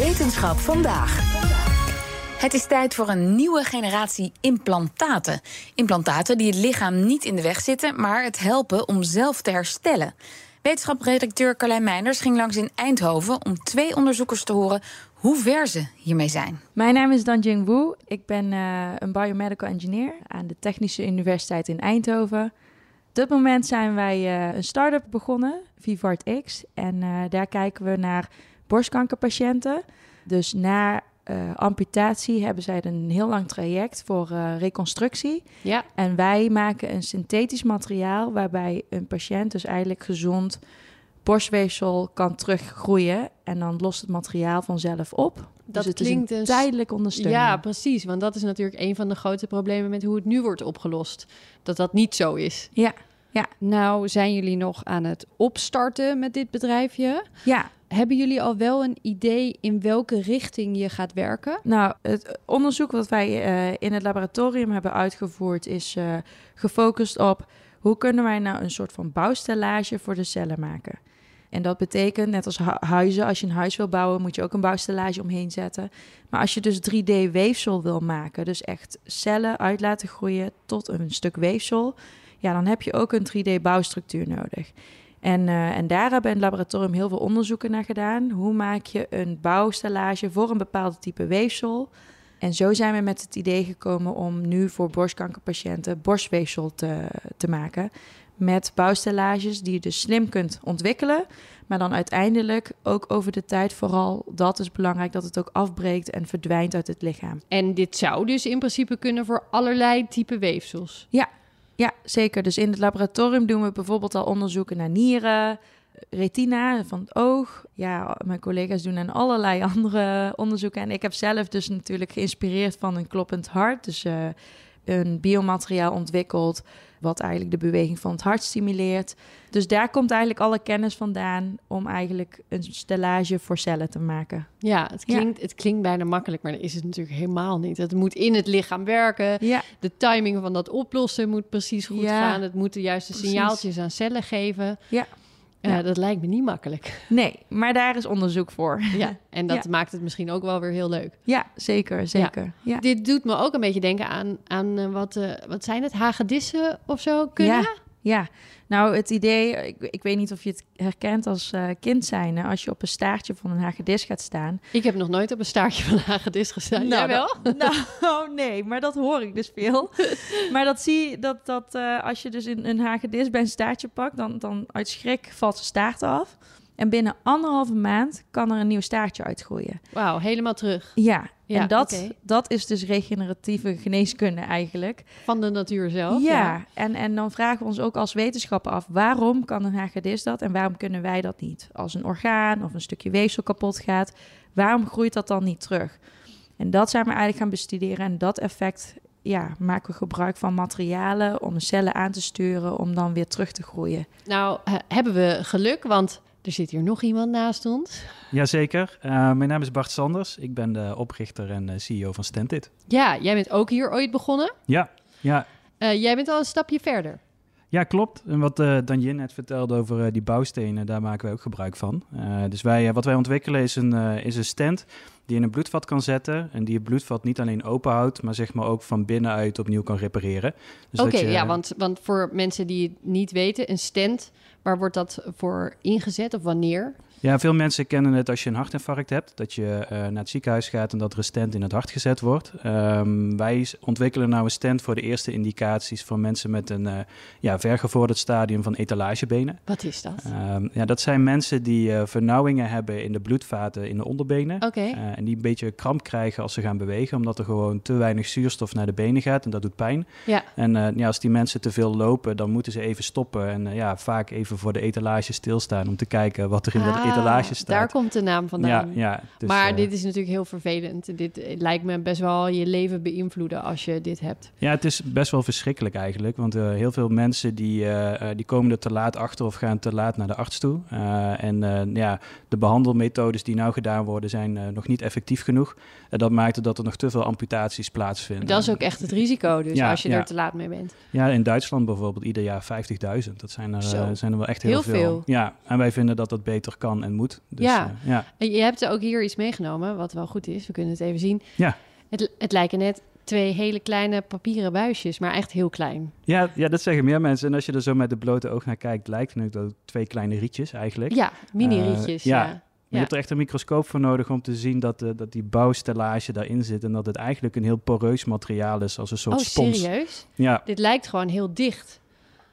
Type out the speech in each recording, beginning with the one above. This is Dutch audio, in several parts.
Wetenschap vandaag. Het is tijd voor een nieuwe generatie implantaten. Implantaten die het lichaam niet in de weg zitten, maar het helpen om zelf te herstellen. Wetenschapredacteur Carlijn Meinders ging langs in Eindhoven om twee onderzoekers te horen hoe ver ze hiermee zijn. Mijn naam is Danjing Wu. Ik ben uh, een biomedical engineer aan de Technische Universiteit in Eindhoven. Op dit moment zijn wij uh, een start-up begonnen, Vivart X. En uh, daar kijken we naar borstkankerpatiënten. Dus na uh, amputatie hebben zij een heel lang traject voor uh, reconstructie. Ja. En wij maken een synthetisch materiaal waarbij een patiënt dus eigenlijk gezond borstweefsel kan teruggroeien. En dan lost het materiaal vanzelf op. Dat dus het klinkt is een dus- tijdelijk ondersteuning. Ja, precies. Want dat is natuurlijk een van de grote problemen met hoe het nu wordt opgelost. Dat dat niet zo is. Ja, Nou, zijn jullie nog aan het opstarten met dit bedrijfje? ja. Hebben jullie al wel een idee in welke richting je gaat werken? Nou, het onderzoek wat wij eh, in het laboratorium hebben uitgevoerd is eh, gefocust op hoe kunnen wij nou een soort van bouwstellage voor de cellen maken. En dat betekent, net als hu- huizen, als je een huis wil bouwen, moet je ook een bouwstellage omheen zetten. Maar als je dus 3D-weefsel wil maken, dus echt cellen uit laten groeien tot een stuk weefsel, ja, dan heb je ook een 3D-bouwstructuur nodig. En, eh, en daar hebben we in het laboratorium heel veel onderzoeken naar gedaan. Hoe maak je een bouwstellage voor een bepaald type weefsel? En zo zijn we met het idee gekomen om nu voor borstkankerpatiënten borstweefsel te, te maken. Met bouwstellages die je dus slim kunt ontwikkelen. Maar dan uiteindelijk ook over de tijd vooral, dat is belangrijk, dat het ook afbreekt en verdwijnt uit het lichaam. En dit zou dus in principe kunnen voor allerlei type weefsels. Ja, zeker. Dus in het laboratorium doen we bijvoorbeeld al onderzoeken naar nieren, retina van het oog. Ja, mijn collega's doen aan allerlei andere onderzoeken. En ik heb zelf dus natuurlijk geïnspireerd van een kloppend hart. Dus eh, een biomateriaal ontwikkeld wat eigenlijk de beweging van het hart stimuleert. Dus daar komt eigenlijk alle kennis vandaan om eigenlijk een stellage voor cellen te maken. Ja, het klinkt, het klinkt bijna makkelijk, maar dat is het natuurlijk helemaal niet. Het moet in het lichaam werken. Ja, De timing van dat oplossen moet precies goed Ja, gaan. Het moet de juiste precies. signaaltjes aan cellen geven. Ja. Ja, Ja. dat lijkt me niet makkelijk. nee, maar daar is onderzoek voor. Ja, en dat Ja. maakt het misschien ook wel weer heel leuk. Ja, zeker, zeker. Ja. Dit doet me ook een beetje denken aan, aan eh, wat, eh, wat zijn het, hagedissen of zo kunnen? Ja. Nou het idee, ik, ik weet niet of je het herkent als eh, kind zijn. hè, Als je op een staartje van een hagedis gaat staan. Ik heb nog nooit op een staartje van een hagedis gestaan. Jij wel? nou, nee, maar dat hoor ik dus veel. maar dat zie je, dat, dat eh, als je dus in een hagedis bij een staartje pakt, dan, dan uit schrik valt zijn staart af. En binnen anderhalve maand kan er een nieuw staartje uitgroeien. Wauw, helemaal terug. Ja, Ja, en dat, dat is dus regeneratieve geneeskunde eigenlijk. Van de natuur zelf. Ja, En, en dan vragen we ons ook als wetenschapper af... waarom kan een hagedis dat en waarom kunnen wij dat niet? Als een orgaan of een stukje weefsel kapot gaat... waarom groeit dat dan niet terug? En dat zijn we eigenlijk gaan bestuderen. En dat effect ja, maken we gebruik van materialen... om de cellen aan te sturen om dan weer terug te groeien. Nou, hebben we geluk, want er zit hier nog iemand naast ons. Jazeker. Uh, mijn naam is Bart Sanders. Ik ben de oprichter en eh, CEO van Stentit. Ja, jij bent ook hier ooit begonnen. Ja, ja, Eh, jij bent al een stapje verder. ja, klopt. En wat eh Danjin net vertelde over die bouwstenen, daar maken wij ook gebruik van. Dus wij, wat wij ontwikkelen is een, is een stand die je in een bloedvat kan zetten. En die het bloedvat niet alleen open houdt, maar zeg maar ook van binnenuit opnieuw kan repareren. Dus Oké, ja, want, want voor mensen die het niet weten, een stent, waar wordt dat voor ingezet of wanneer? Ja, veel mensen kennen het als je een hartinfarct hebt, dat je eh, naar het ziekenhuis gaat en dat er een stent in het hart gezet wordt. Ehm, wij ontwikkelen nou een stent voor de eerste indicaties voor mensen met een eh, ja, vergevorderd stadium van etalagebenen. Wat is dat? Ehm, ja, dat zijn mensen die eh, vernauwingen hebben in de bloedvaten in de onderbenen. Oké. En die een beetje kramp krijgen als ze gaan bewegen, omdat er gewoon te weinig zuurstof naar de benen gaat en dat doet pijn. Ja. En ja, als die mensen te veel lopen, dan moeten ze even stoppen en ja, vaak even voor de etalage stilstaan om te kijken wat er in de Ah, etalage staat. Daar komt de naam ja, vandaan. ja, dus, maar eh, dit is natuurlijk heel vervelend. Dit eh, lijkt me best wel je leven beïnvloeden als je dit hebt. Ja, het is best wel verschrikkelijk eigenlijk. Want eh, heel veel mensen die, die komen er te laat achter of gaan te laat naar de arts toe. En ja, de behandelmethodes die nou gedaan worden zijn nog niet effectief genoeg. En dat maakt dat er nog te veel amputaties plaatsvinden. Dat is ook echt het risico, dus Ja, als je ja. er te laat mee bent. Ja, in Duitsland bijvoorbeeld ieder jaar 50.000. Dat zijn er, zijn er wel echt heel, Heel veel. Ja, en wij vinden dat dat beter kan en moet. Dus, Ja. eh, ja. En je hebt ook hier iets meegenomen, wat wel goed is. We kunnen het even zien. Ja. Het, het lijken net twee hele kleine papieren buisjes, maar echt heel klein. Ja, ja, dat zeggen meer mensen. En als je er zo met de blote oog naar kijkt, lijkt het ook twee kleine rietjes eigenlijk. Ja, mini-rietjes. Eh, ja. ja. Maar je hebt er echt een microscoop voor nodig om te zien dat, eh, dat die bouwstellage daarin zit. En dat het eigenlijk een heel poreus materiaal is, als een soort Oh, spons. serieus? Ja, Dit lijkt gewoon heel dicht.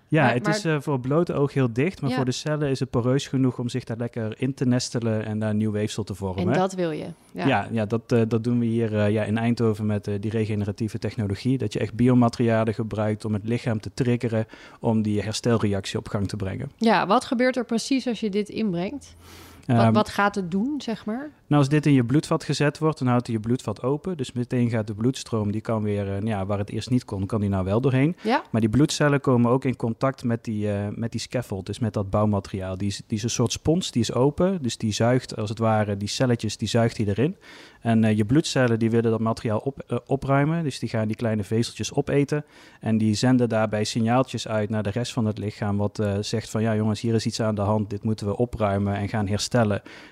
Ja Maar- het maar- is eh, voor het blote oog heel dicht. Maar Ja. voor de cellen is het poreus genoeg om zich daar lekker in te nestelen en daar nieuw weefsel te vormen. En dat wil je. Ja. Ja, ja, dat, eh, dat doen we hier eh, ja, in Eindhoven met die regeneratieve technologie. Dat je echt biomaterialen gebruikt om het lichaam te triggeren om die herstelreactie op gang te brengen. Ja, wat gebeurt er precies als je dit inbrengt? Wat, Ehm, wat gaat het doen, zeg maar? Nou, als dit in je bloedvat gezet wordt, dan houdt hij je bloedvat open. Dus meteen gaat de bloedstroom, die kan weer, eh, ja, waar het eerst niet kon, kan die nou wel doorheen. Ja? Maar die bloedcellen komen ook in contact met die, eh, met die scaffold, dus met dat bouwmateriaal. Die is, die is een soort spons, die is open. Dus die zuigt als het ware, die celletjes, die zuigt hij erin. En eh, je bloedcellen, die willen dat materiaal op, opruimen. Dus die gaan die kleine vezeltjes opeten. En die zenden daarbij signaaltjes uit naar de rest van het lichaam. Wat zegt van, ja jongens, hier is iets aan de hand. Dit moeten we opruimen en gaan herstellen.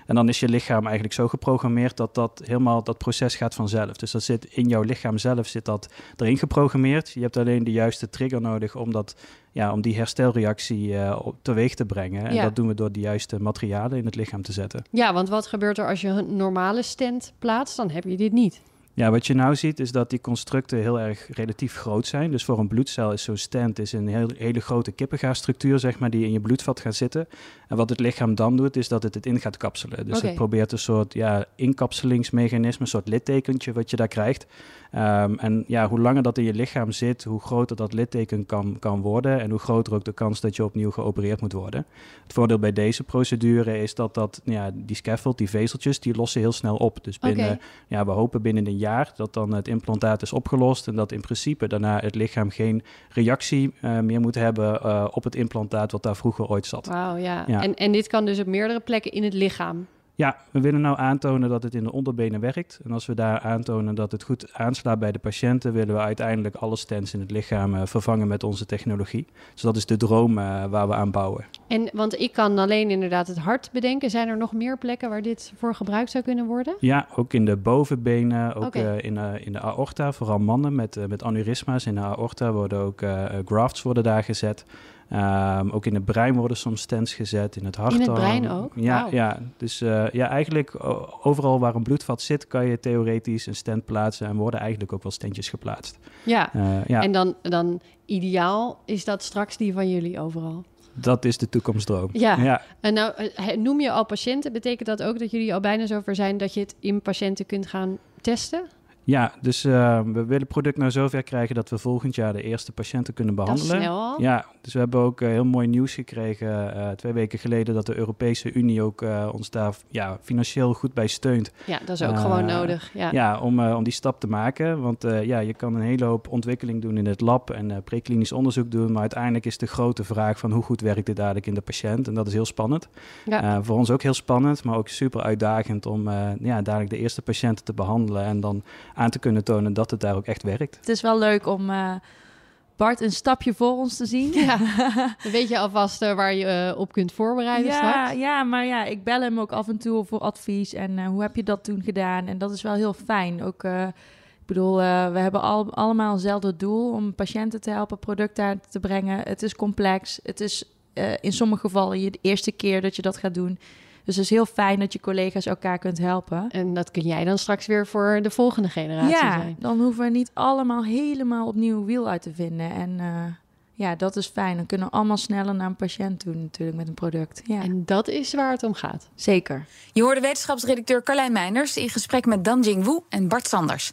En dan is je lichaam eigenlijk zo geprogrammeerd dat dat helemaal, dat proces gaat vanzelf. Dus dat zit in jouw lichaam zelf, zit dat erin geprogrammeerd. Je hebt alleen de juiste trigger nodig om, dat, ja, om die herstelreactie op- teweeg te brengen. En Ja. dat doen we door de juiste materialen in het lichaam te zetten. Ja, want wat gebeurt er als je een normale stent plaatst? Dan heb je dit niet. Ja, wat je nou ziet is dat die constructen heel erg relatief groot zijn. Dus voor een bloedcel is zo'n stent is een heel, hele grote kippengaasstructuur, zeg maar, die in je bloedvat gaat zitten. En wat het lichaam dan doet, is dat het het in gaat kapselen. Dus het probeert een soort ja, inkapselingsmechanisme, een soort littekentje wat je daar krijgt. Ehm, en ja, hoe langer dat in je lichaam zit, hoe groter dat litteken kan, kan worden en hoe groter ook de kans dat je opnieuw geopereerd moet worden. Het voordeel bij deze procedure is dat, dat ja, die scaffold, die vezeltjes, die lossen heel snel op. Dus binnen, ja, we hopen binnen een jaar dat dan het implantaat is opgelost en dat in principe daarna het lichaam geen reactie eh, meer moet hebben eh, op het implantaat wat daar vroeger ooit zat. Wauw, ja. Ja. En, en dit kan dus op meerdere plekken in het lichaam. Ja, we willen nou aantonen dat het in de onderbenen werkt. En als we daar aantonen dat het goed aanslaat bij de patiënten, willen we uiteindelijk alle stents in het lichaam eh, vervangen met onze technologie. Dus dat is de droom eh, waar we aan bouwen. En, want ik kan alleen inderdaad het hart bedenken. Zijn er nog meer plekken waar dit voor gebruikt zou kunnen worden? Ja, ook in de bovenbenen, ook eh, in, in de aorta, vooral mannen met, met aneurysma's in de aorta worden ook grafts worden daar gezet. Ehm, ook in het brein worden soms stents gezet, in het hart. In het brein ook? Ja, ja. dus eh, ja, eigenlijk overal waar een bloedvat zit, kan je theoretisch een stent plaatsen en worden eigenlijk ook wel stentjes geplaatst. Ja. Eh, ja, En dan, dan ideaal is dat straks die van jullie overal. dat is de toekomstdroom. Ja. ja. En nou, eh, noem je al patiënten, betekent dat ook dat jullie al bijna zover zijn dat je het in patiënten kunt gaan testen? Ja, dus eh, we willen het product nou zover krijgen dat we volgend jaar de eerste patiënten kunnen Dat is behandelen. snel al. Ja, dus we hebben ook eh, heel mooi nieuws gekregen eh, twee weken geleden dat de Europese Unie ook eh, ons daar ja, financieel goed bij steunt. Ja, dat is ook gewoon nodig. Ja. Ja, om, eh, om die stap te maken. Want eh, ja, je kan een hele hoop ontwikkeling doen in het lab en eh preklinisch onderzoek doen. Maar uiteindelijk is de grote vraag van hoe goed werkt dit eigenlijk in de patiënt. En dat is heel spannend. Ja. Eh, voor ons ook heel spannend, maar ook super uitdagend om eh, ja, dadelijk de eerste patiënten te behandelen. En dan aan te kunnen tonen dat het daar ook echt werkt. Het is wel leuk om eh, Bart een stapje voor ons te zien. Ja. Dan weet je alvast eh, waar je eh, op kunt voorbereiden ja, straks. ja, maar ja, ik bel hem ook af en toe voor advies. En eh, hoe heb je dat toen gedaan? En dat is wel heel fijn. Ook, ik bedoel, we hebben al, allemaal hetzelfde doel om patiënten te helpen, producten aan te brengen. Het is complex. Het is in sommige gevallen je de eerste keer dat je dat gaat doen. Dus het is heel fijn dat je collega's elkaar kunt helpen. En dat kun jij dan straks weer voor de volgende generatie Ja, zijn. dan hoeven we niet allemaal helemaal opnieuw wiel uit te vinden. En eh, ja, dat is fijn. Dan kunnen we allemaal sneller naar een patiënt toe natuurlijk met een product. Ja, En dat is waar het om gaat. zeker. Je hoorde wetenschapsredacteur Carlijn Meinders in gesprek met Danjing Wu en Bart Sanders.